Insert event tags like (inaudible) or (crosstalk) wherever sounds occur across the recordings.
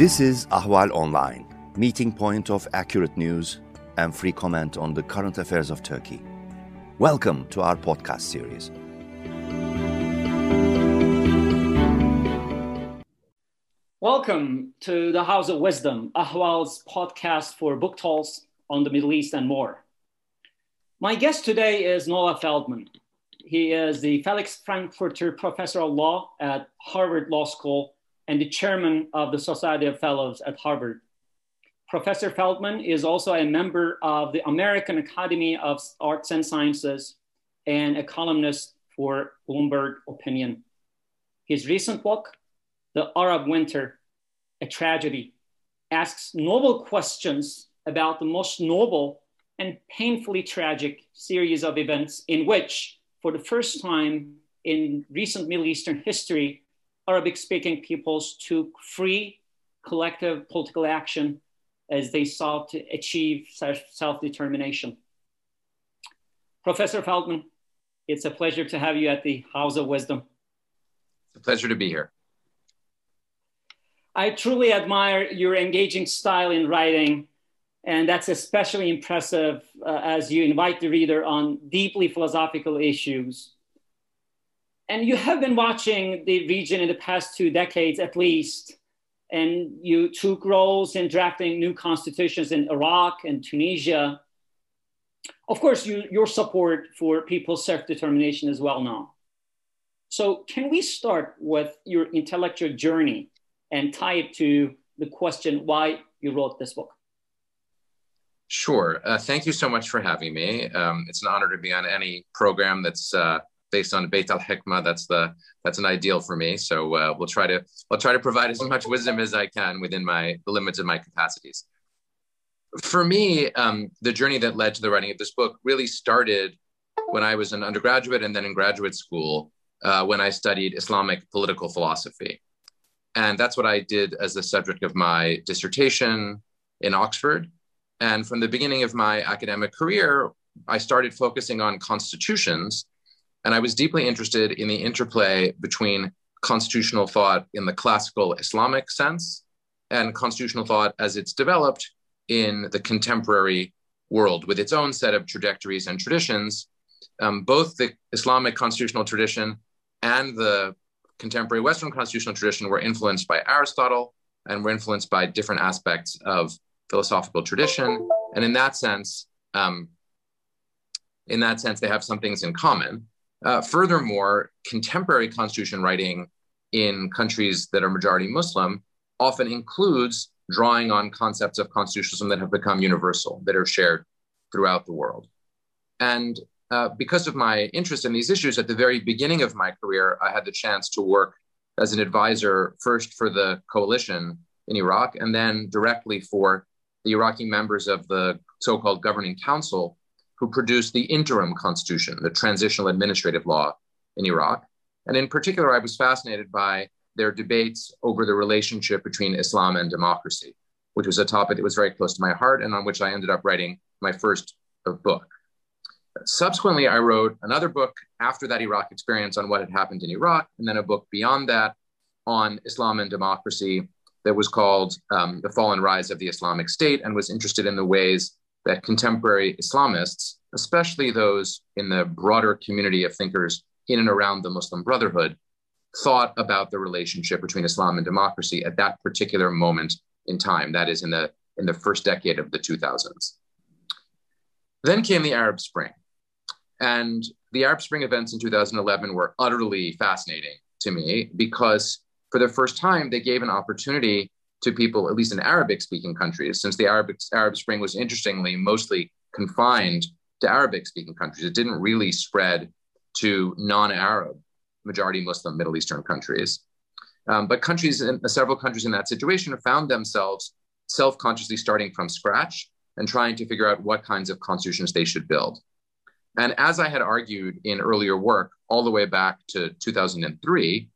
This is Ahval Online, meeting point of accurate news and free comment on the current affairs of Turkey. Welcome to our podcast series. Welcome to the House of Wisdom, Ahval's podcast for book talks on the Middle East and more. My guest today is Noah Feldman. He is the Felix Frankfurter Professor of Law at Harvard Law School and the chairman of the Society of Fellows at Harvard. Professor Feldman is also a member of the American Academy of Arts and Sciences and a columnist for Bloomberg Opinion. His recent book, The Arab Winter, A Tragedy, asks noble questions about the most noble and painfully tragic series of events in which, for the first time in recent Middle Eastern history, Arabic speaking peoples took free collective political action as they sought to achieve self determination. Professor Feldman, it's a pleasure to have you at the House of Wisdom. It's a pleasure to be here. I truly admire your engaging style in writing, and that's especially impressive uh, as you invite the reader on deeply philosophical issues and you have been watching the region in the past two decades at least, and you took roles in drafting new constitutions in Iraq and Tunisia. Of course, you, your support for people's self determination is well known. So, can we start with your intellectual journey and tie it to the question why you wrote this book? Sure. Uh, thank you so much for having me. Um, it's an honor to be on any program that's uh, based on Beit al Hikmah. That's the that's an ideal for me. So uh, we'll try to I'll try to provide as much wisdom as I can within my the limits of my capacities. For me, um, the journey that led to the writing of this book really started when I was an undergraduate and then in graduate school uh, when I studied Islamic political philosophy, and that's what I did as the subject of my dissertation in Oxford. And from the beginning of my academic career, I started focusing on constitutions and I was deeply interested in the interplay between constitutional thought in the classical Islamic sense and constitutional thought as it's developed in the contemporary world with its own set of trajectories and traditions. Um, both the Islamic constitutional tradition and the contemporary Western constitutional tradition were influenced by Aristotle and were influenced by different aspects of philosophical tradition. And in that sense, um, in that sense, they have some things in common. Uh, furthermore, contemporary constitution writing in countries that are majority Muslim often includes drawing on concepts of constitutionalism that have become universal, that are shared throughout the world. And uh, because of my interest in these issues, at the very beginning of my career, I had the chance to work as an advisor first for the coalition in Iraq and then directly for the Iraqi members of the so called governing council who produced the interim constitution, the transitional administrative law in Iraq. And in particular, I was fascinated by their debates over the relationship between Islam and democracy, which was a topic that was very close to my heart and on which I ended up writing my first book. Subsequently, I wrote another book after that Iraq experience on what had happened in Iraq, and then a book beyond that on Islam and democracy that was called um, The Fall and Rise of the Islamic State and was interested in the ways that contemporary Islamists, especially those in the broader community of thinkers in and around the Muslim Brotherhood, thought about the relationship between Islam and democracy at that particular moment in time, that is, in the, in the first decade of the 2000s. Then came the Arab Spring. And the Arab Spring events in 2011 were utterly fascinating to me because for the first time, they gave an opportunity to people, at least in Arabic speaking countries, since the Arab, Arab Spring was interestingly mostly confined to Arabic speaking countries. It didn't really spread to non Arab, majority Muslim Middle Eastern countries. Um, but countries, in, several countries in that situation, have found themselves self consciously starting from scratch and trying to figure out what kinds of constitutions they should build. And as I had argued in earlier work, all the way back to 2003,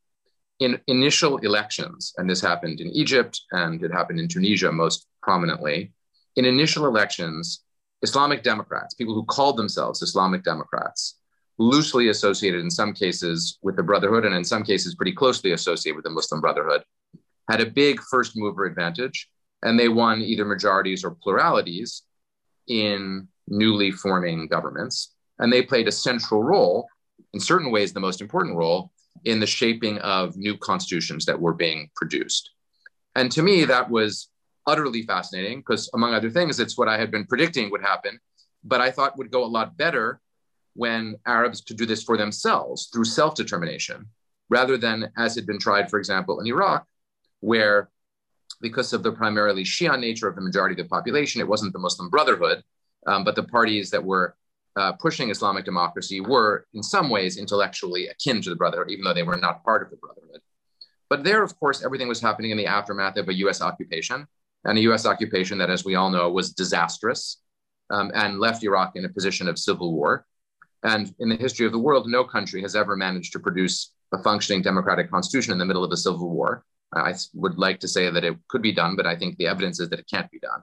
in initial elections, and this happened in Egypt and it happened in Tunisia most prominently, in initial elections, Islamic Democrats, people who called themselves Islamic Democrats, loosely associated in some cases with the Brotherhood and in some cases pretty closely associated with the Muslim Brotherhood, had a big first mover advantage, and they won either majorities or pluralities in newly forming governments. And they played a central role, in certain ways, the most important role, in the shaping of new constitutions that were being produced. And to me, that was utterly fascinating because, among other things, it's what I had been predicting would happen, but I thought would go a lot better when Arabs could do this for themselves through self determination, rather than as had been tried, for example, in Iraq, where because of the primarily Shia nature of the majority of the population, it wasn't the Muslim Brotherhood, um, but the parties that were uh, pushing Islamic democracy were, in some ways, intellectually akin to the Brotherhood, even though they were not part of the Brotherhood. But there, of course, everything was happening in the aftermath of a US occupation, and a US occupation that, as we all know, was disastrous um, and left Iraq in a position of civil war. And in the history of the world, no country has ever managed to produce a functioning democratic constitution in the middle of a civil war. I would like to say that it could be done, but I think the evidence is that it can't be done.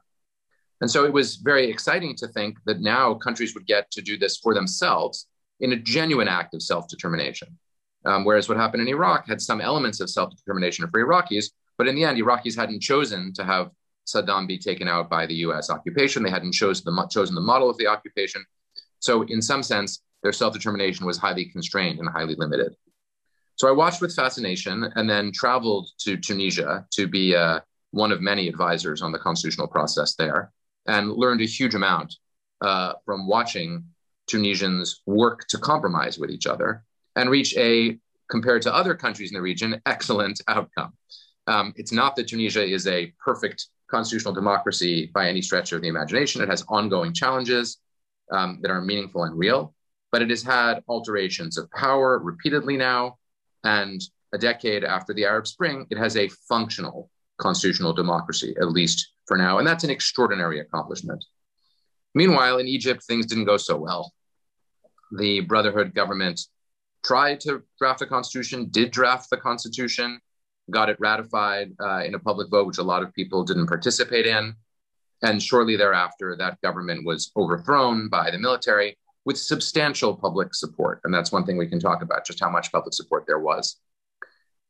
And so it was very exciting to think that now countries would get to do this for themselves in a genuine act of self determination. Um, whereas what happened in Iraq had some elements of self determination for Iraqis, but in the end, Iraqis hadn't chosen to have Saddam be taken out by the US occupation. They hadn't chosen the, chosen the model of the occupation. So, in some sense, their self determination was highly constrained and highly limited. So, I watched with fascination and then traveled to Tunisia to be uh, one of many advisors on the constitutional process there and learned a huge amount uh, from watching Tunisians work to compromise with each other and reach a, compared to other countries in the region, excellent outcome. Um, it's not that Tunisia is a perfect constitutional democracy by any stretch of the imagination. It has ongoing challenges um, that are meaningful and real, but it has had alterations of power repeatedly now. And a decade after the Arab Spring, it has a functional constitutional democracy, at least for now. And that's an extraordinary accomplishment. Meanwhile, in Egypt, things didn't go so well. The Brotherhood government tried to draft a constitution, did draft the constitution, got it ratified uh, in a public vote, which a lot of people didn't participate in. And shortly thereafter, that government was overthrown by the military with substantial public support. And that's one thing we can talk about, just how much public support there was.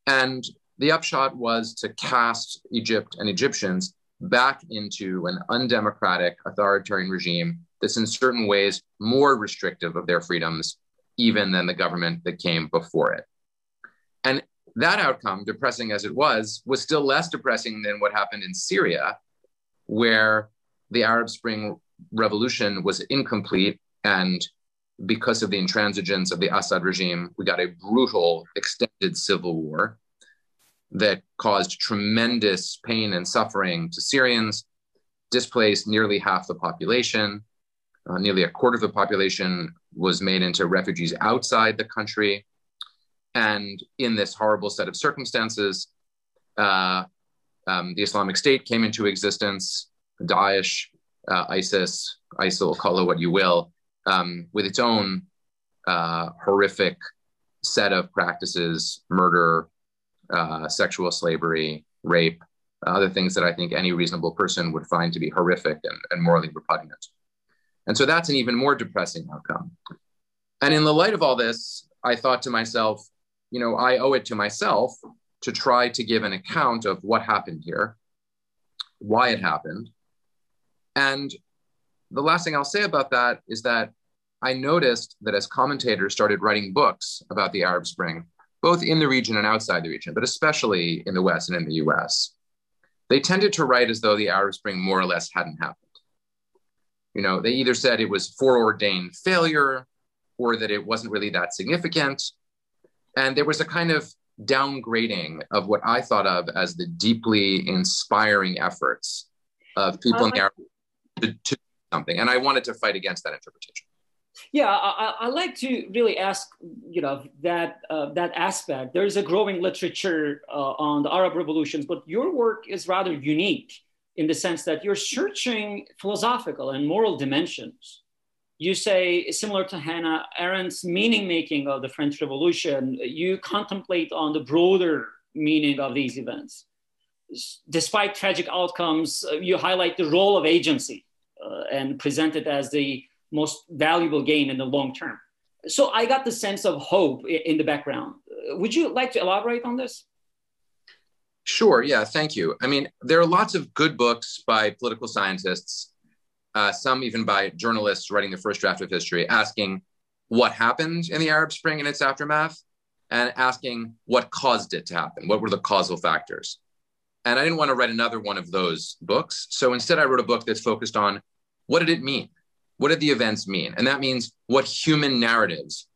And the upshot was to cast Egypt and Egyptians back into an undemocratic authoritarian regime that's in certain ways more restrictive of their freedoms even than the government that came before it. And that outcome, depressing as it was, was still less depressing than what happened in Syria, where the Arab Spring revolution was incomplete. And because of the intransigence of the Assad regime, we got a brutal, extended civil war that caused tremendous pain and suffering to Syrians, displaced nearly half the population. Uh, nearly a quarter of the population was made into refugees outside the country. And in this horrible set of circumstances, uh, um, the Islamic State came into existence, Daesh, uh, ISIS, ISIL, call it what you will, um, with its own uh, horrific set of practices murder, uh, sexual slavery, rape, other things that I think any reasonable person would find to be horrific and, and morally repugnant. And so that's an even more depressing outcome. And in the light of all this, I thought to myself, you know, I owe it to myself to try to give an account of what happened here, why it happened. And the last thing I'll say about that is that I noticed that as commentators started writing books about the Arab Spring, both in the region and outside the region, but especially in the West and in the US, they tended to write as though the Arab Spring more or less hadn't happened. You know, they either said it was foreordained failure or that it wasn't really that significant and there was a kind of downgrading of what I thought of as the deeply inspiring efforts of people in the Arab to, to something. And I wanted to fight against that interpretation. Yeah, I, I like to really ask, you know, that uh, that aspect. There is a growing literature uh, on the Arab revolutions, but your work is rather unique in the sense that you're searching philosophical and moral dimensions you say, similar to Hannah Arendt's meaning making of the French Revolution, you contemplate on the broader meaning of these events. Despite tragic outcomes, uh, you highlight the role of agency uh, and present it as the most valuable gain in the long term. So I got the sense of hope in the background. Would you like to elaborate on this? Sure. Yeah. Thank you. I mean, there are lots of good books by political scientists, uh, some even by journalists writing the first draft of history, asking what happened in the Arab Spring and its aftermath, and asking what caused it to happen. What were the causal factors? And I didn't want to write another one of those books. So instead, I wrote a book that's focused on what did it mean? What did the events mean? And that means what human narratives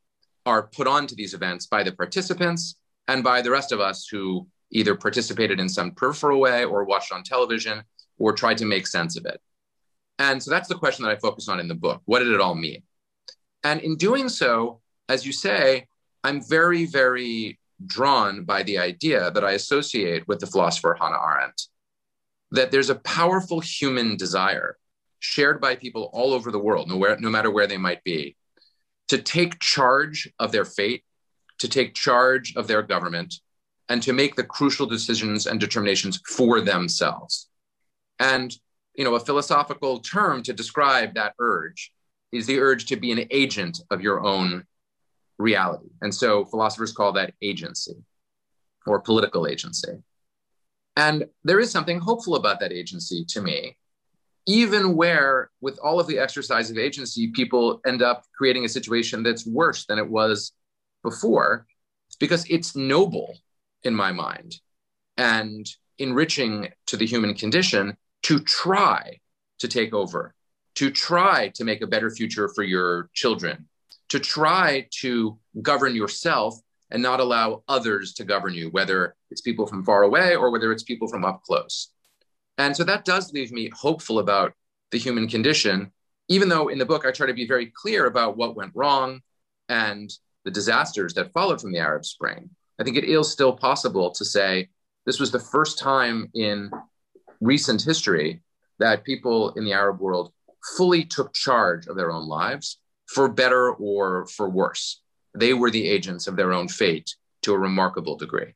are put onto these events by the participants and by the rest of us who either participated in some peripheral way or watched on television or tried to make sense of it. And so that's the question that I focus on in the book. What did it all mean? And in doing so, as you say, I'm very, very drawn by the idea that I associate with the philosopher Hannah Arendt that there's a powerful human desire shared by people all over the world, no, where, no matter where they might be, to take charge of their fate, to take charge of their government, and to make the crucial decisions and determinations for themselves. And you know, a philosophical term to describe that urge is the urge to be an agent of your own reality. And so philosophers call that agency or political agency. And there is something hopeful about that agency to me, even where, with all of the exercise of agency, people end up creating a situation that's worse than it was before, because it's noble in my mind and enriching to the human condition to try to take over, to try to make a better future for your children, to try to govern yourself and not allow others to govern you, whether it's people from far away or whether it's people from up close. And so that does leave me hopeful about the human condition, even though in the book I try to be very clear about what went wrong and the disasters that followed from the Arab Spring. I think it is still possible to say this was the first time in recent history that people in the Arab world fully took charge of their own lives, for better or for worse. They were the agents of their own fate to a remarkable degree.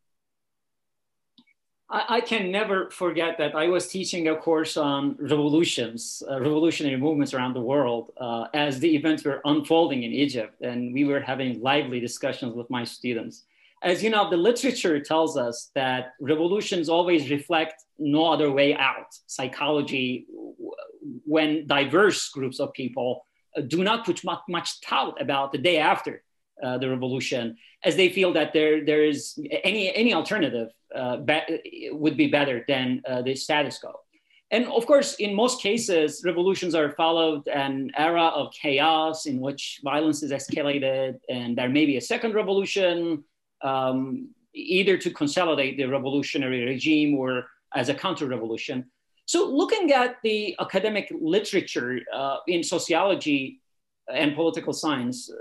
I, can never forget that I was teaching a course on revolutions, uh, revolutionary movements around the world uh, as the events were unfolding in Egypt. And we were having lively discussions with my students as you know, the literature tells us that revolutions always reflect no other way out. Psychology, when diverse groups of people uh, do not put much, thought about the day after uh, the revolution, as they feel that there, there is any, any alternative be- would be better than uh, the status quo. And of course, in most cases, revolutions are followed an era of chaos in which violence is escalated, and there may be a second revolution um, either to consolidate the revolutionary regime or as a counter-revolution. So looking at the academic literature uh, in sociology and political science, uh,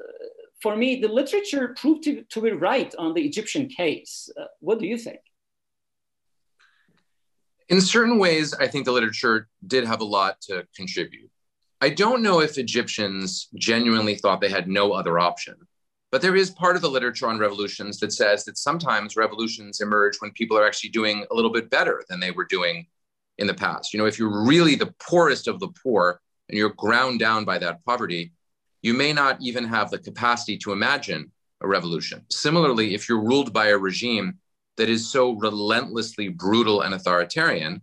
for me, the literature proved to, to, be right on the Egyptian case. Uh, what do you think? In certain ways, I think the literature did have a lot to contribute. I don't know if Egyptians genuinely thought they had no other option. But there is part of the literature on revolutions that says that sometimes revolutions emerge when people are actually doing a little bit better than they were doing in the past. You know, if you're really the poorest of the poor and you're ground down by that poverty, you may not even have the capacity to imagine a revolution. Similarly, if you're ruled by a regime that is so relentlessly brutal and authoritarian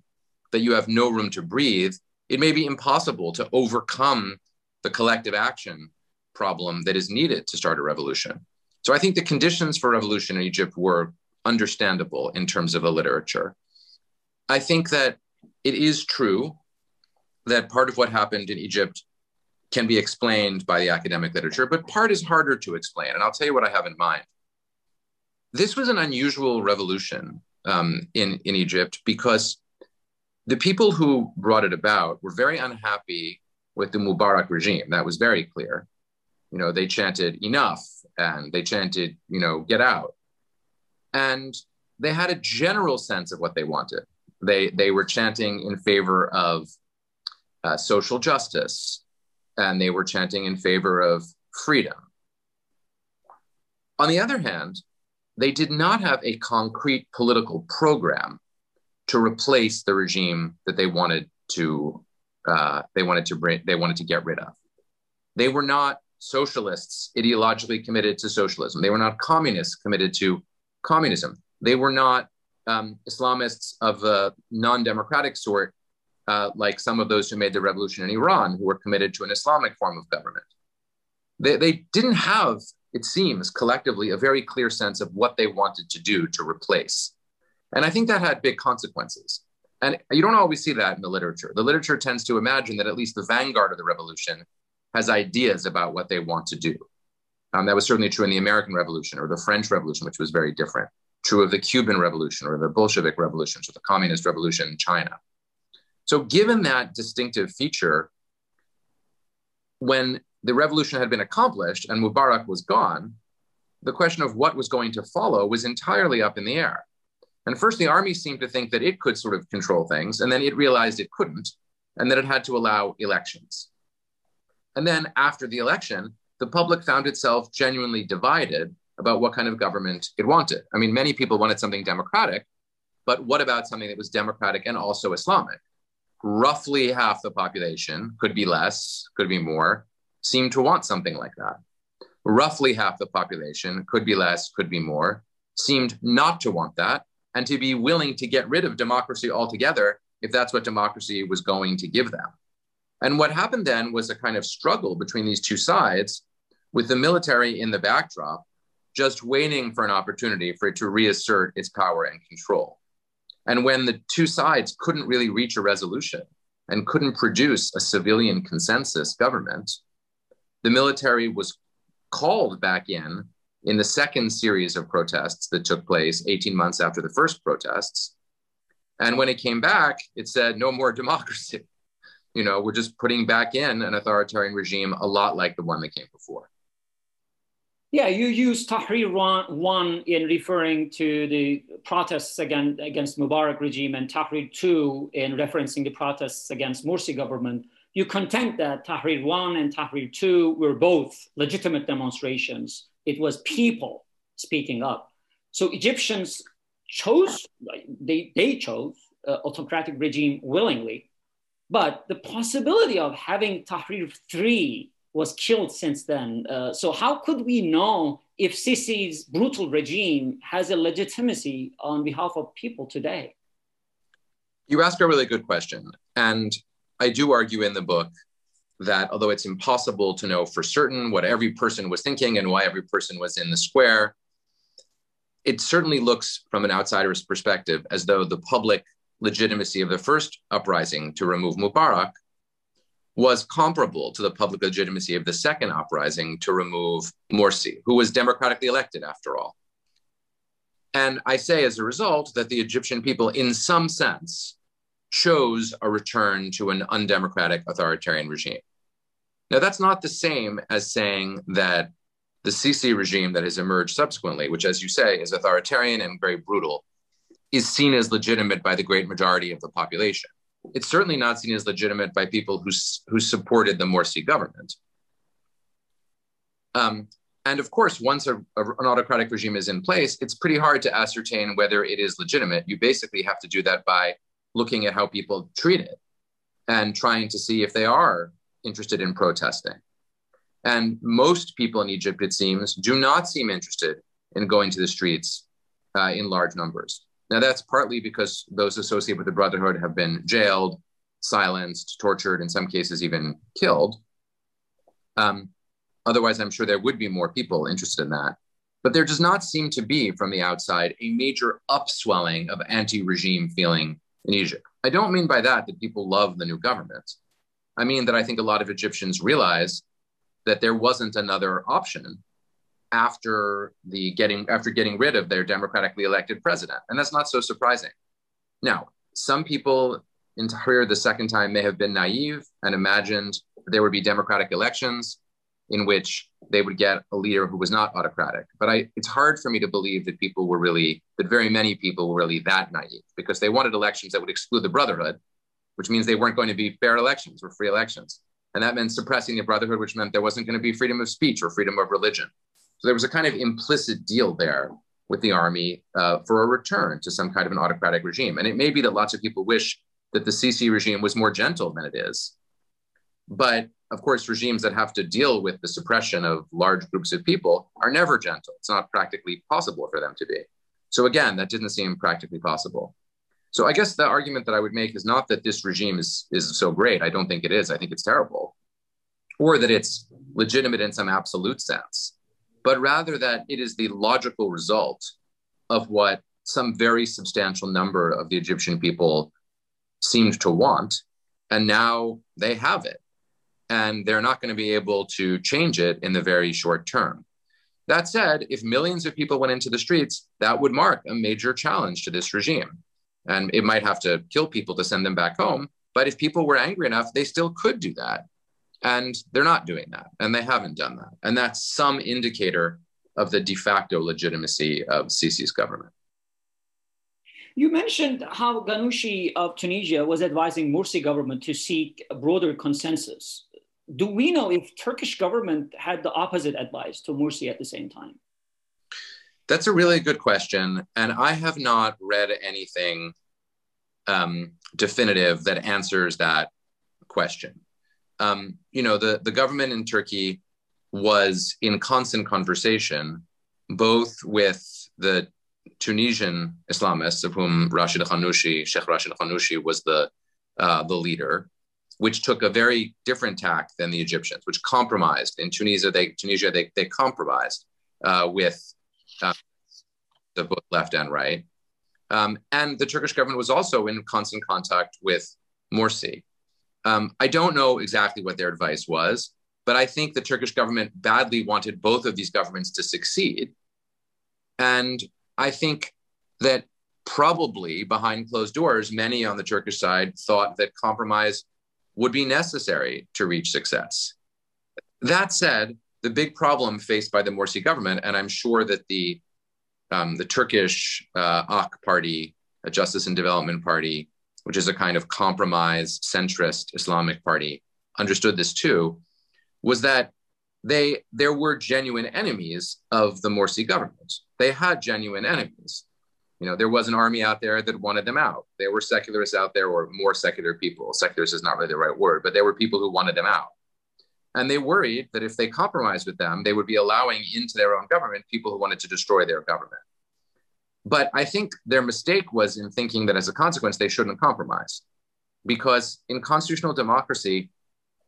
that you have no room to breathe, it may be impossible to overcome the collective action problem that is needed to start a revolution. So I think the conditions for revolution in Egypt were understandable in terms of the literature. I think that it is true that part of what happened in Egypt can be explained by the academic literature, but part is harder to explain. And I'll tell you what I have in mind. This was an unusual revolution um, in, in Egypt because the people who brought it about were very unhappy with the Mubarak regime. That was very clear you know, they chanted enough and they chanted, you know, get out. And they had a general sense of what they wanted. They, they were chanting in favor of uh, social justice and they were chanting in favor of freedom. On the other hand, they did not have a concrete political program to replace the regime that they wanted to uh, they wanted to bring they wanted to get rid of. They were not socialists ideologically committed to socialism. They were not communists committed to communism. They were not um, Islamists of a non democratic sort, uh, like some of those who made the revolution in Iran, who were committed to an Islamic form of government. They, they didn't have, it seems, collectively, a very clear sense of what they wanted to do to replace. And I think that had big consequences. And you don't always see that in the literature. The literature tends to imagine that at least the vanguard of the revolution has ideas about what they want to do. Um, that was certainly true in the American Revolution or the French Revolution, which was very different. True of the Cuban Revolution or the Bolshevik Revolution, or the Communist Revolution in China. So, given that distinctive feature, when the revolution had been accomplished and Mubarak was gone, the question of what was going to follow was entirely up in the air. And first, the army seemed to think that it could sort of control things, and then it realized it couldn't, and that it had to allow elections. And then after the election, the public found itself genuinely divided about what kind of government it wanted. I mean, many people wanted something democratic, but what about something that was democratic and also Islamic? Roughly half the population, could be less, could be more, seemed to want something like that. Roughly half the population, could be less, could be more, seemed not to want that and to be willing to get rid of democracy altogether if that's what democracy was going to give them. And what happened then was a kind of struggle between these two sides with the military in the backdrop, just waiting for an opportunity for it to reassert its power and control. And when the two sides couldn't really reach a resolution and couldn't produce a civilian consensus government, the military was called back in in the second series of protests that took place 18 months after the first protests. And when it came back, it said, no more (laughs) democracy. You know, we're just putting back in an authoritarian regime a lot like the one that came before. Yeah, you use Tahrir 1 in referring to the protests against, against Mubarak regime and Tahrir 2 in referencing the protests against Morsi government. You contend that Tahrir 1 and Tahrir 2 were both legitimate demonstrations it was people speaking up. So Egyptians chose, they, they chose uh, autocratic regime willingly, but the possibility of having Tahrir 3 was killed since then. Uh, so how could we know if Sisi's brutal regime has a legitimacy on behalf of people today? You ask a really good question. And I do argue in the book that although it's impossible to know for certain what every person was thinking and why every person was in the square, it certainly looks from an outsider's perspective as though the public legitimacy of the first uprising to remove Mubarak was comparable to the public legitimacy of the second uprising to remove Morsi, who was democratically elected after all. And I say as a result that the Egyptian people, in some sense, chose a return to an undemocratic authoritarian regime. Now, that's not the same as saying that the Sisi regime that has emerged subsequently, which, as you say, is authoritarian and very brutal, is seen as legitimate by the great majority of the population. It's certainly not seen as legitimate by people who, who supported the Morsi government. Um, and of course, once a, a, an autocratic regime is in place, it's pretty hard to ascertain whether it is legitimate. You basically have to do that by looking at how people treat it and trying to see if they are interested in protesting. And most people in Egypt, it seems, do not seem interested in going to the streets uh, in large numbers. Now, that's partly because those associated with the Brotherhood have been jailed, silenced, tortured, in some cases, even killed. Um, otherwise, I'm sure there would be more people interested in that. But there does not seem to be, from the outside, a major upswelling of anti regime feeling in Egypt. I don't mean by that that people love the new government. I mean that I think a lot of Egyptians realize that there wasn't another option after the getting after getting rid of their democratically elected president, and that's not so surprising. Now, some people in Tahrir the second time may have been naive and imagined there would be democratic elections in which they would get a leader who was not autocratic. But I, it's hard for me to believe that people were really, that very many people were really that naive because they wanted elections that would exclude the Brotherhood, which means they weren't going to be fair elections or free elections. And that meant suppressing the Brotherhood, which meant there wasn't going to be freedom of speech or freedom of religion. So there was a kind of implicit deal there with the army uh, for a return to some kind of an autocratic regime. And it may be that lots of people wish that the Sisi regime was more gentle than it is. But of course, regimes that have to deal with the suppression of large groups of people are never gentle. It's not practically possible for them to be. So again, that didn't seem practically possible. So I guess the argument that I would make is not that this regime is, is so great. I don't think it is. I think it's terrible. Or that it's legitimate in some absolute sense, but rather that it is the logical result of what some very substantial number of the Egyptian people seemed to want. And now they have it. And they're not going to be able to change it in the very short term. That said, if millions of people went into the streets, that would mark a major challenge to this regime. And it might have to kill people to send them back home. But if people were angry enough, they still could do that. And they're not doing that. And they haven't done that. And that's some indicator of the de facto legitimacy of Sisi's government. You mentioned how Ghannouchi of Tunisia was advising Morsi government to seek a broader consensus do we know if Turkish government had the opposite advice to Morsi at the same time? That's a really good question, and I have not read anything um, definitive that answers that question. Um, you know, the, the government in Turkey was in constant conversation, both with the Tunisian Islamists, of whom Rashid Ghannouchi, Sheikh Rashid Ghannouchi was the, uh, the leader, which took a very different tack than the Egyptians, which compromised. In Tunisia, they Tunisia they they compromised uh, with uh, the both left and right, um, and the Turkish government was also in constant contact with Morsi. Um, I don't know exactly what their advice was, but I think the Turkish government badly wanted both of these governments to succeed, and I think that probably behind closed doors, many on the Turkish side thought that compromise would be necessary to reach success. That said, the big problem faced by the Morsi government, and I'm sure that the um, the Turkish uh, AK Party, a Justice and Development Party, which is a kind of compromise centrist Islamic party, understood this too, was that they there were genuine enemies of the Morsi government. They had genuine enemies. You know, there was an army out there that wanted them out. There were secularists out there, or more secular people. Secularists is not really the right word, but there were people who wanted them out. And they worried that if they compromised with them, they would be allowing into their own government people who wanted to destroy their government. But I think their mistake was in thinking that as a consequence, they shouldn't compromise. Because in constitutional democracy,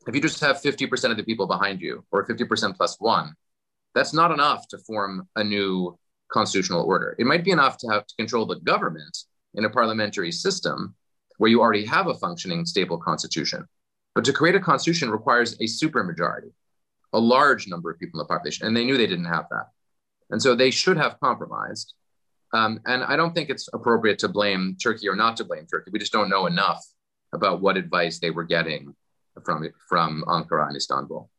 if you just have 50% of the people behind you, or 50% plus one, that's not enough to form a new constitutional order. It might be enough to have to control the government in a parliamentary system where you already have a functioning, stable constitution. But to create a constitution requires a supermajority, a large number of people in the population, and they knew they didn't have that. And so they should have compromised. Um, and I don't think it's appropriate to blame Turkey or not to blame Turkey. We just don't know enough about what advice they were getting from, from Ankara and Istanbul.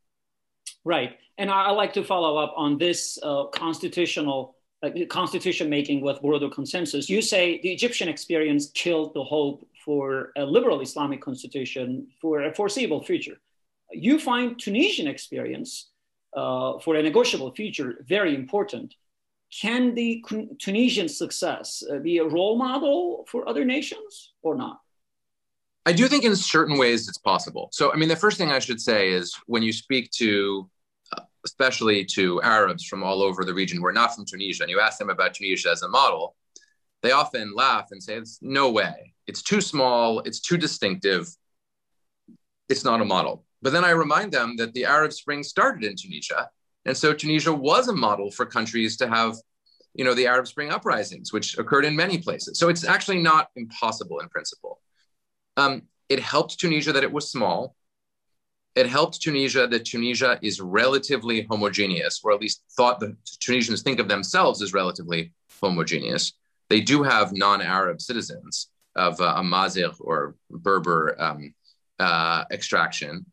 Right. And I, would like to follow up on this uh, constitutional constitution making with broader consensus. You say the Egyptian experience killed the hope for a liberal Islamic constitution for a foreseeable future. You find Tunisian experience uh, for a negotiable future very important. Can the Tunisian success uh, be a role model for other nations or not? I do think in certain ways it's possible. So, I mean, the first thing I should say is when you speak to especially to Arabs from all over the region who are not from Tunisia, and you ask them about Tunisia as a model, they often laugh and say, "It's no way. It's too small. It's too distinctive. It's not a model." But then I remind them that the Arab Spring started in Tunisia, and so Tunisia was a model for countries to have, you know, the Arab Spring uprisings, which occurred in many places. So it's actually not impossible in principle. Um, it helped Tunisia that it was small it helped Tunisia that Tunisia is relatively homogeneous, or at least thought the Tunisians think of themselves as relatively homogeneous. They do have non-Arab citizens of uh, Amazigh or Berber um, uh, extraction,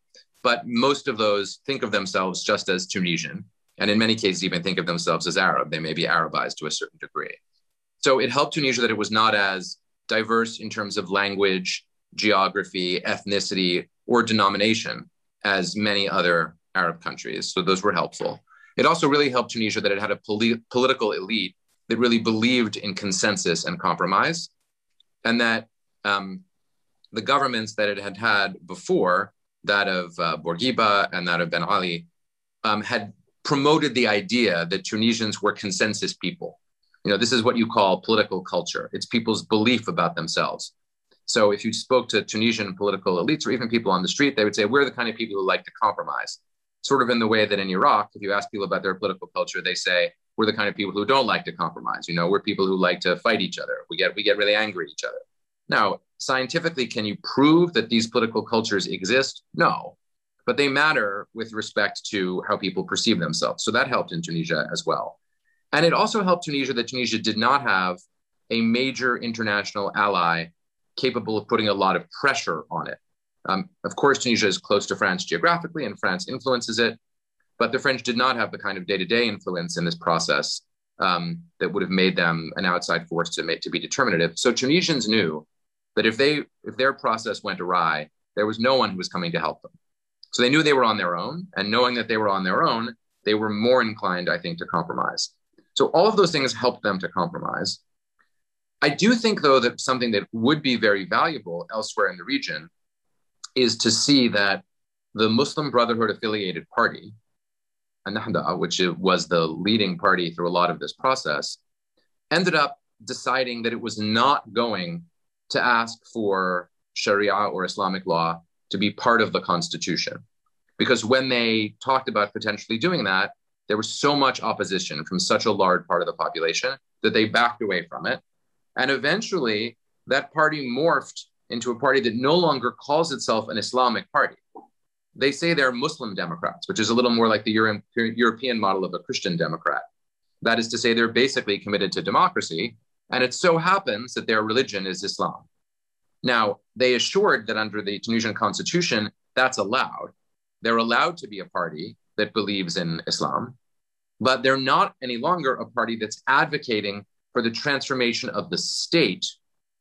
but most of those think of themselves just as Tunisian, and in many cases even think of themselves as Arab. They may be Arabized to a certain degree. So it helped Tunisia that it was not as diverse in terms of language, geography, ethnicity, or denomination as many other Arab countries. So those were helpful. It also really helped Tunisia that it had a poli- political elite that really believed in consensus and compromise, and that um, the governments that it had had before, that of uh, Bourguiba and that of Ben Ali, um, had promoted the idea that Tunisians were consensus people. You know, this is what you call political culture. It's people's belief about themselves. So if you spoke to Tunisian political elites or even people on the street, they would say, we're the kind of people who like to compromise. Sort of in the way that in Iraq, if you ask people about their political culture, they say, we're the kind of people who don't like to compromise. You know, we're people who like to fight each other. We get, we get really angry at each other. Now, scientifically, can you prove that these political cultures exist? No, but they matter with respect to how people perceive themselves. So that helped in Tunisia as well. And it also helped Tunisia that Tunisia did not have a major international ally capable of putting a lot of pressure on it. Um, of course, Tunisia is close to France geographically, and France influences it, but the French did not have the kind of day-to-day influence in this process um, that would have made them an outside force to make to be determinative. So Tunisians knew that if they if their process went awry, there was no one who was coming to help them. So they knew they were on their own, and knowing that they were on their own, they were more inclined, I think, to compromise. So all of those things helped them to compromise. I do think, though, that something that would be very valuable elsewhere in the region is to see that the Muslim Brotherhood affiliated party, Ennahda, which was the leading party through a lot of this process, ended up deciding that it was not going to ask for Sharia or Islamic law to be part of the Constitution. Because when they talked about potentially doing that, there was so much opposition from such a large part of the population that they backed away from it. And eventually, that party morphed into a party that no longer calls itself an Islamic party. They say they're Muslim Democrats, which is a little more like the Euro- European model of a Christian Democrat. That is to say, they're basically committed to democracy. And it so happens that their religion is Islam. Now, they assured that under the Tunisian constitution, that's allowed. They're allowed to be a party that believes in Islam, but they're not any longer a party that's advocating for the transformation of the state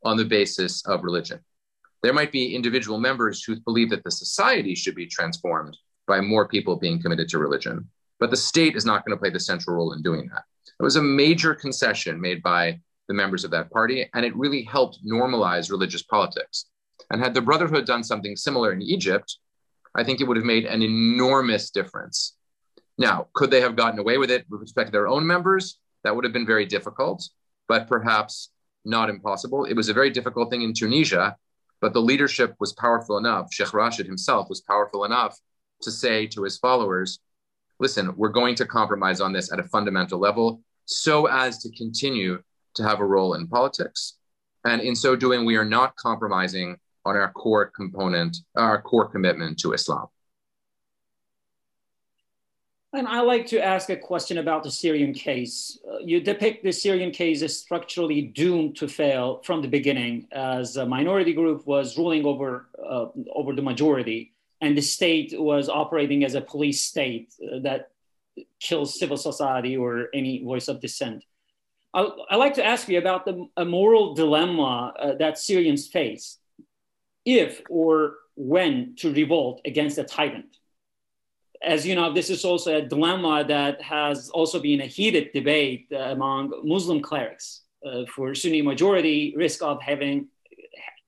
on the basis of religion. There might be individual members who believe that the society should be transformed by more people being committed to religion, but the state is not going to play the central role in doing that. It was a major concession made by the members of that party, and it really helped normalize religious politics. And had the Brotherhood done something similar in Egypt, I think it would have made an enormous difference. Now, could they have gotten away with it with respect to their own members? That would have been very difficult, but perhaps not impossible. It was a very difficult thing in Tunisia, but the leadership was powerful enough. Sheikh Rashid himself was powerful enough to say to his followers, listen, we're going to compromise on this at a fundamental level so as to continue to have a role in politics. And in so doing, we are not compromising on our core component, our core commitment to Islam. And I like to ask a question about the Syrian case. Uh, you depict the Syrian case as structurally doomed to fail from the beginning, as a minority group was ruling over uh, over the majority, and the state was operating as a police state uh, that kills civil society or any voice of dissent. I, I like to ask you about the moral dilemma uh, that Syrians face if or when to revolt against a tyrant. As you know, this is also a dilemma that has also been a heated debate uh, among Muslim clerics. Uh, for Sunni majority, risk of having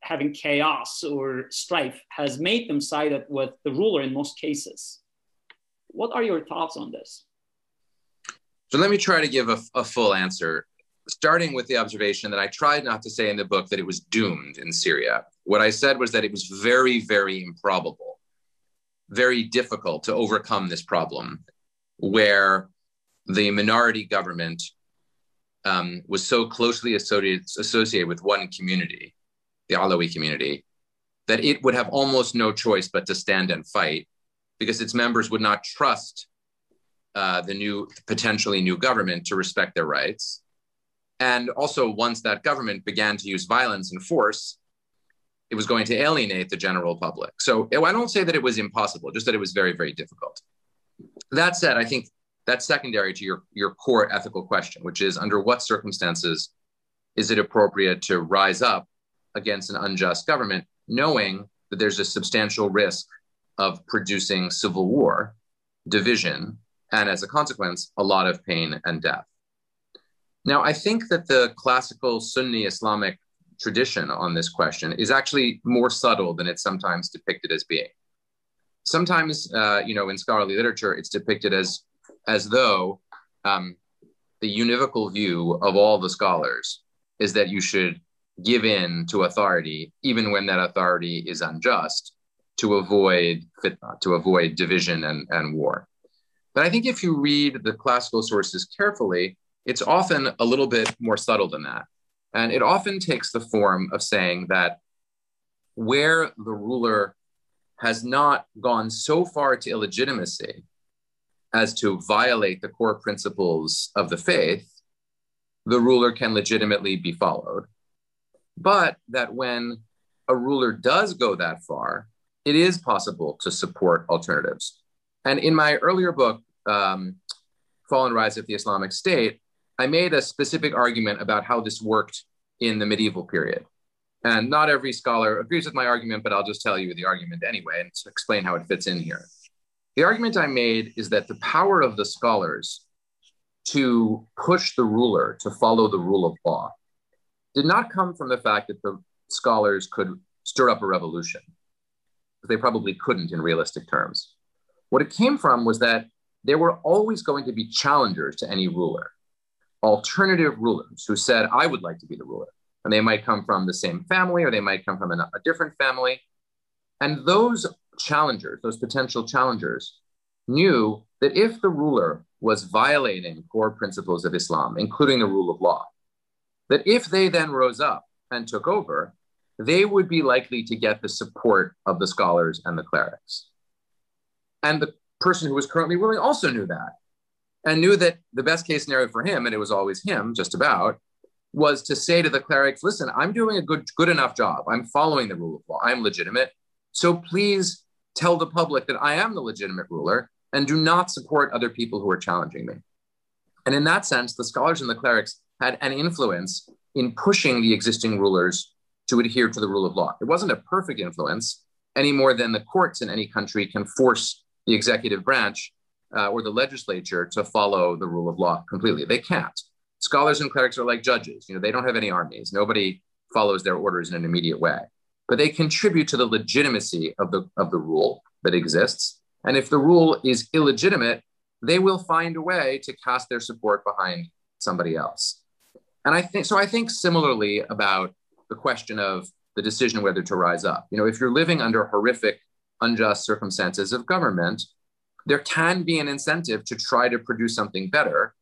having chaos or strife has made them sided with the ruler in most cases. What are your thoughts on this? So let me try to give a, a full answer starting with the observation that I tried not to say in the book that it was doomed in Syria. What I said was that it was very, very improbable, very difficult to overcome this problem where the minority government um, was so closely associated, with one community, the Alawi community, that it would have almost no choice but to stand and fight because its members would not trust uh, the new, potentially new government to respect their rights. And also, once that government began to use violence and force, it was going to alienate the general public. So oh, I don't say that it was impossible, just that it was very, very difficult. That said, I think that's secondary to your, your core ethical question, which is under what circumstances is it appropriate to rise up against an unjust government, knowing that there's a substantial risk of producing civil war, division, and as a consequence, a lot of pain and death. Now, I think that the classical Sunni Islamic tradition on this question is actually more subtle than it's sometimes depicted as being. Sometimes, uh, you know, in scholarly literature, it's depicted as as though um, the univocal view of all the scholars is that you should give in to authority, even when that authority is unjust, to avoid fitna, to avoid division and, and war. But I think if you read the classical sources carefully, it's often a little bit more subtle than that. And it often takes the form of saying that where the ruler has not gone so far to illegitimacy as to violate the core principles of the faith, the ruler can legitimately be followed. But that when a ruler does go that far, it is possible to support alternatives. And in my earlier book, um, Fall and Rise of the Islamic State, I made a specific argument about how this worked in the medieval period. And not every scholar agrees with my argument, but I'll just tell you the argument anyway and explain how it fits in here. The argument I made is that the power of the scholars to push the ruler to follow the rule of law did not come from the fact that the scholars could stir up a revolution. They probably couldn't in realistic terms. What it came from was that there were always going to be challengers to any ruler, alternative rulers who said, I would like to be the ruler. And they might come from the same family or they might come from a, a different family. And those challengers, those potential challengers, knew that if the ruler was violating core principles of Islam, including the rule of law, that if they then rose up and took over, they would be likely to get the support of the scholars and the clerics. And the person who was currently ruling also knew that and knew that the best case scenario for him, and it was always him just about, was to say to the clerics, listen, I'm doing a good, good enough job. I'm following the rule of law. I'm legitimate. So please tell the public that I am the legitimate ruler and do not support other people who are challenging me. And in that sense, the scholars and the clerics had an influence in pushing the existing rulers to adhere to the rule of law. It wasn't a perfect influence any more than the courts in any country can force the executive branch uh, or the legislature to follow the rule of law completely. They can't. Scholars and clerics are like judges. You know, they don't have any armies. Nobody follows their orders in an immediate way, but they contribute to the legitimacy of the of the rule that exists. And if the rule is illegitimate, they will find a way to cast their support behind somebody else. And I think so. I think similarly about the question of the decision whether to rise up. You know, if you're living under horrific, unjust circumstances of government, there can be an incentive to try to produce something better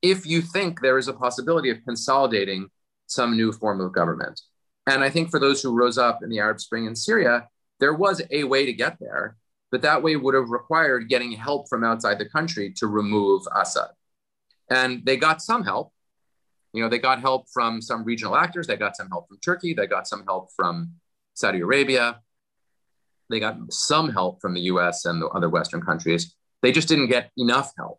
if you think there is a possibility of consolidating some new form of government. And I think for those who rose up in the Arab Spring in Syria, there was a way to get there, but that way would have required getting help from outside the country to remove Assad. And they got some help, you know, they got help from some regional actors. They got some help from Turkey. They got some help from Saudi Arabia. They got some help from the US and the other Western countries. They just didn't get enough help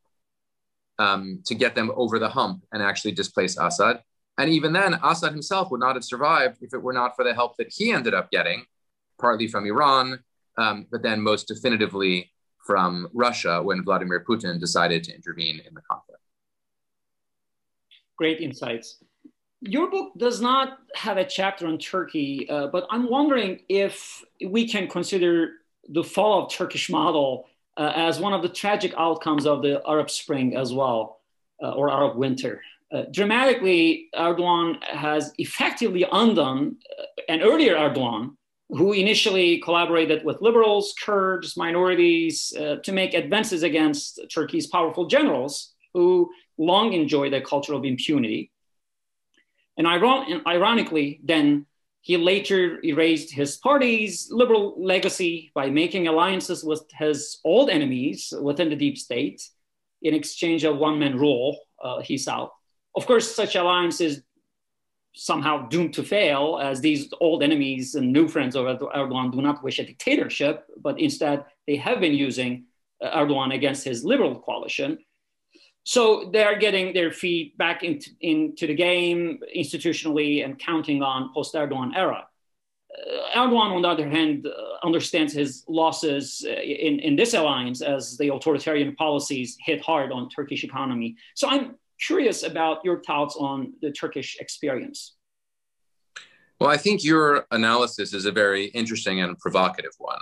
um, to get them over the hump and actually displace Assad. And even then, Assad himself would not have survived if it were not for the help that he ended up getting, partly from Iran, um, but then most definitively from Russia when Vladimir Putin decided to intervene in the conflict great insights. Your book does not have a chapter on Turkey, uh, but I'm wondering if we can consider the fall of Turkish model uh, as one of the tragic outcomes of the Arab Spring as well, uh, or Arab Winter. Uh, dramatically, Erdogan has effectively undone uh, an earlier Erdogan who initially collaborated with liberals, Kurds, minorities uh, to make advances against Turkey's powerful generals who long enjoyed a culture of impunity. And, iron- ironically, then he later erased his party's liberal legacy by making alliances with his old enemies within the deep state in exchange of one man rule, uh, he saw. Of course, such alliances somehow doomed to fail, as these old enemies and new friends of Erdogan do not wish a dictatorship, but instead they have been using uh, Erdogan against his liberal coalition. So they are getting their feet back into, into the game institutionally and counting on post Erdogan era. Uh, Erdogan, on the other hand, uh, understands his losses uh, in, in this alliance as the authoritarian policies hit hard on Turkish economy. So I'm curious about your thoughts on the Turkish experience. Well, I think your analysis is a very interesting and provocative one.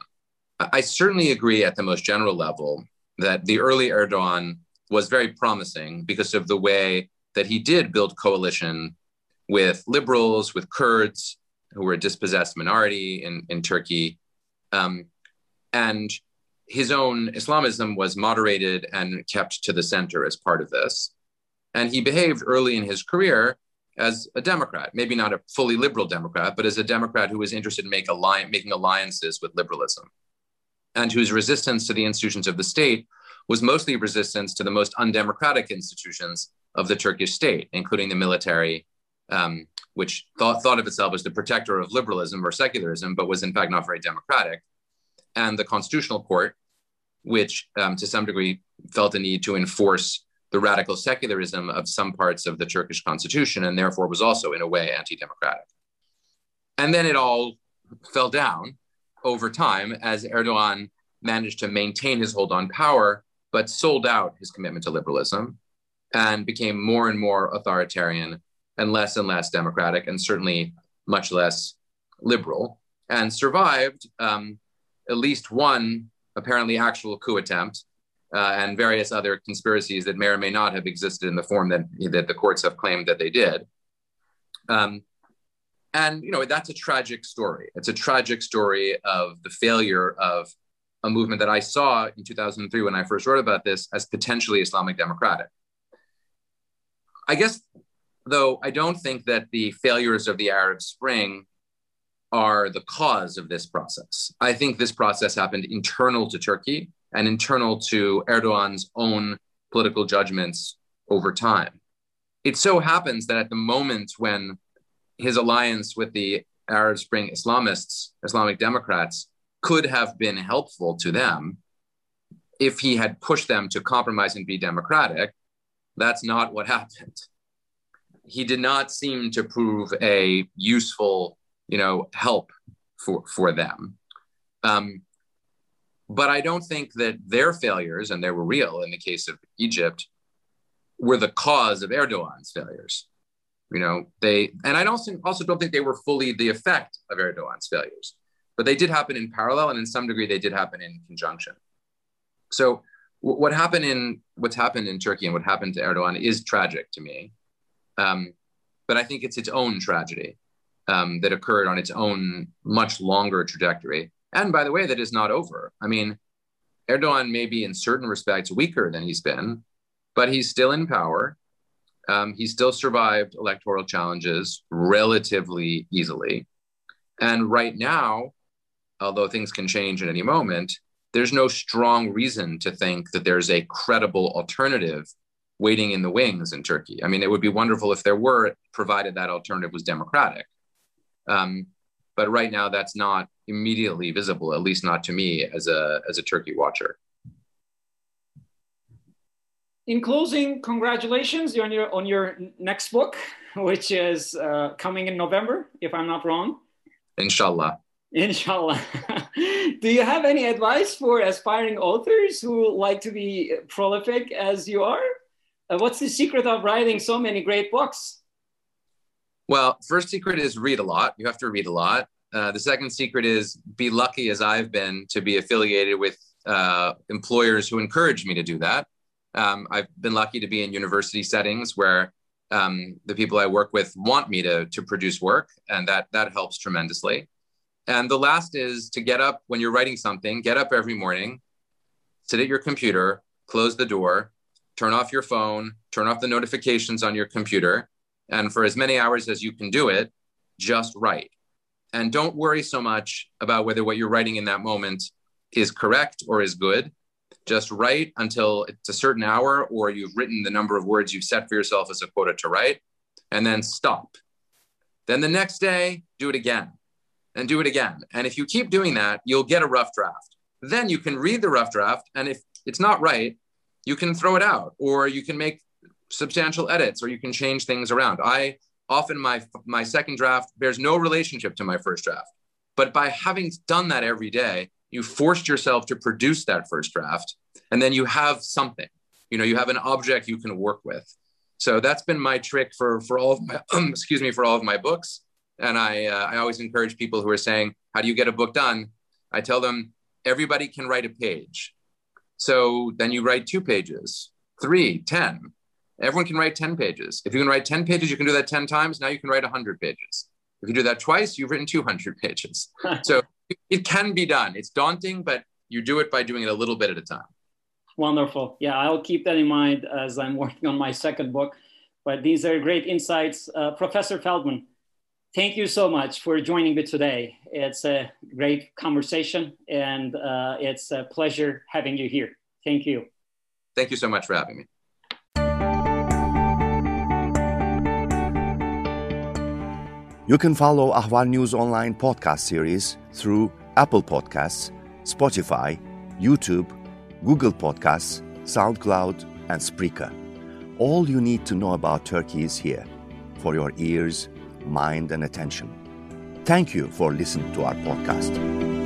I certainly agree at the most general level that the early Erdogan was very promising because of the way that he did build coalition with liberals, with Kurds, who were a dispossessed minority in, in Turkey. Um, and his own Islamism was moderated and kept to the center as part of this. And he behaved early in his career as a Democrat, maybe not a fully liberal Democrat, but as a Democrat who was interested in make alli- making alliances with liberalism and whose resistance to the institutions of the state was mostly resistance to the most undemocratic institutions of the Turkish state, including the military, um, which thought, thought of itself as the protector of liberalism or secularism, but was in fact not very democratic, and the constitutional court, which um, to some degree felt a need to enforce the radical secularism of some parts of the Turkish constitution, and therefore was also in a way anti democratic. And then it all fell down over time as Erdogan managed to maintain his hold on power, but sold out his commitment to liberalism and became more and more authoritarian and less and less democratic, and certainly much less liberal, and survived um, at least one apparently actual coup attempt uh, and various other conspiracies that may or may not have existed in the form that, that the courts have claimed that they did. Um, and you know that's a tragic story. It's a tragic story of the failure of a movement that I saw in 2003 when I first wrote about this as potentially Islamic democratic. I guess, though, I don't think that the failures of the Arab Spring are the cause of this process. I think this process happened internal to Turkey and internal to Erdogan's own political judgments over time. It so happens that at the moment when his alliance with the Arab Spring Islamists, Islamic Democrats, could have been helpful to them if he had pushed them to compromise and be democratic. That's not what (laughs) happened. He did not seem to prove a useful, you know, help for for them. Um, but I don't think that their failures, and they were real in the case of Egypt, were the cause of Erdogan's failures. You know, they and I also also don't think they were fully the effect of Erdogan's failures, but they did happen in parallel, and in some degree, they did happen in conjunction. So, what happened in what's happened in Turkey and what happened to Erdogan is tragic to me, um, but I think it's its own tragedy um, that occurred on its own much longer trajectory. And by the way, that is not over. I mean, Erdogan may be in certain respects weaker than he's been, but he's still in power. Um, he still survived electoral challenges relatively easily. And right now, although things can change at any moment, there's no strong reason to think that there's a credible alternative waiting in the wings in Turkey. I mean, it would be wonderful if there were, provided that alternative was democratic. Um, but right now, that's not immediately visible, at least not to me as a as a Turkey watcher in closing, congratulations on your on your next book, which is uh, coming in November, if I'm not wrong. Inshallah. Inshallah. (laughs) Do you have any advice for aspiring authors who like to be prolific as you are? Uh, what's the secret of writing so many great books? Well, first secret is read a lot. You have to read a lot. Uh, the second secret is be lucky, as I've been, to be affiliated with uh, employers who encourage me to do that. Um, I've been lucky to be in university settings where um, the people I work with want me to, to produce work, and that, that helps tremendously. And the last is to get up when you're writing something, get up every morning, sit at your computer, close the door, turn off your phone, turn off the notifications on your computer, and for as many hours as you can do it, just write. And don't worry so much about whether what you're writing in that moment is correct or is good just write until it's a certain hour or you've written the number of words you've set for yourself as a quota to write, and then stop. Then the next day, do it again and do it again. And if you keep doing that, you'll get a rough draft. Then you can read the rough draft. And if it's not right, you can throw it out or you can make substantial edits or you can change things around. I often, my, my second draft bears no relationship to my first draft. But by having done that every day, you forced yourself to produce that first draft and then you have something you know you have an object you can work with so that's been my trick for for all of my (clears throat) excuse me for all of my books and i uh, i always encourage people who are saying how do you get a book done i tell them everybody can write a page so then you write two pages three, ten. Everyone can write 10 pages. If you can write 10 pages, you can do that 10 times. Now you can write 100 pages. If you do that twice, you've written 200 pages. (laughs) so it can be done. It's daunting, but you do it by doing it a little bit at a time. Wonderful. Yeah, I'll keep that in mind as I'm working on my second book. But these are great insights. Uh, Professor Feldman, thank you so much for joining me today. It's a great conversation and uh, it's a pleasure having you here. Thank you. Thank you so much for having me. You can follow Ahval News Online podcast series through Apple Podcasts, Spotify, YouTube, Google Podcasts, SoundCloud, and Spreaker. All you need to know about Turkey is here for your ears, mind, and attention. Thank you for listening to our podcast.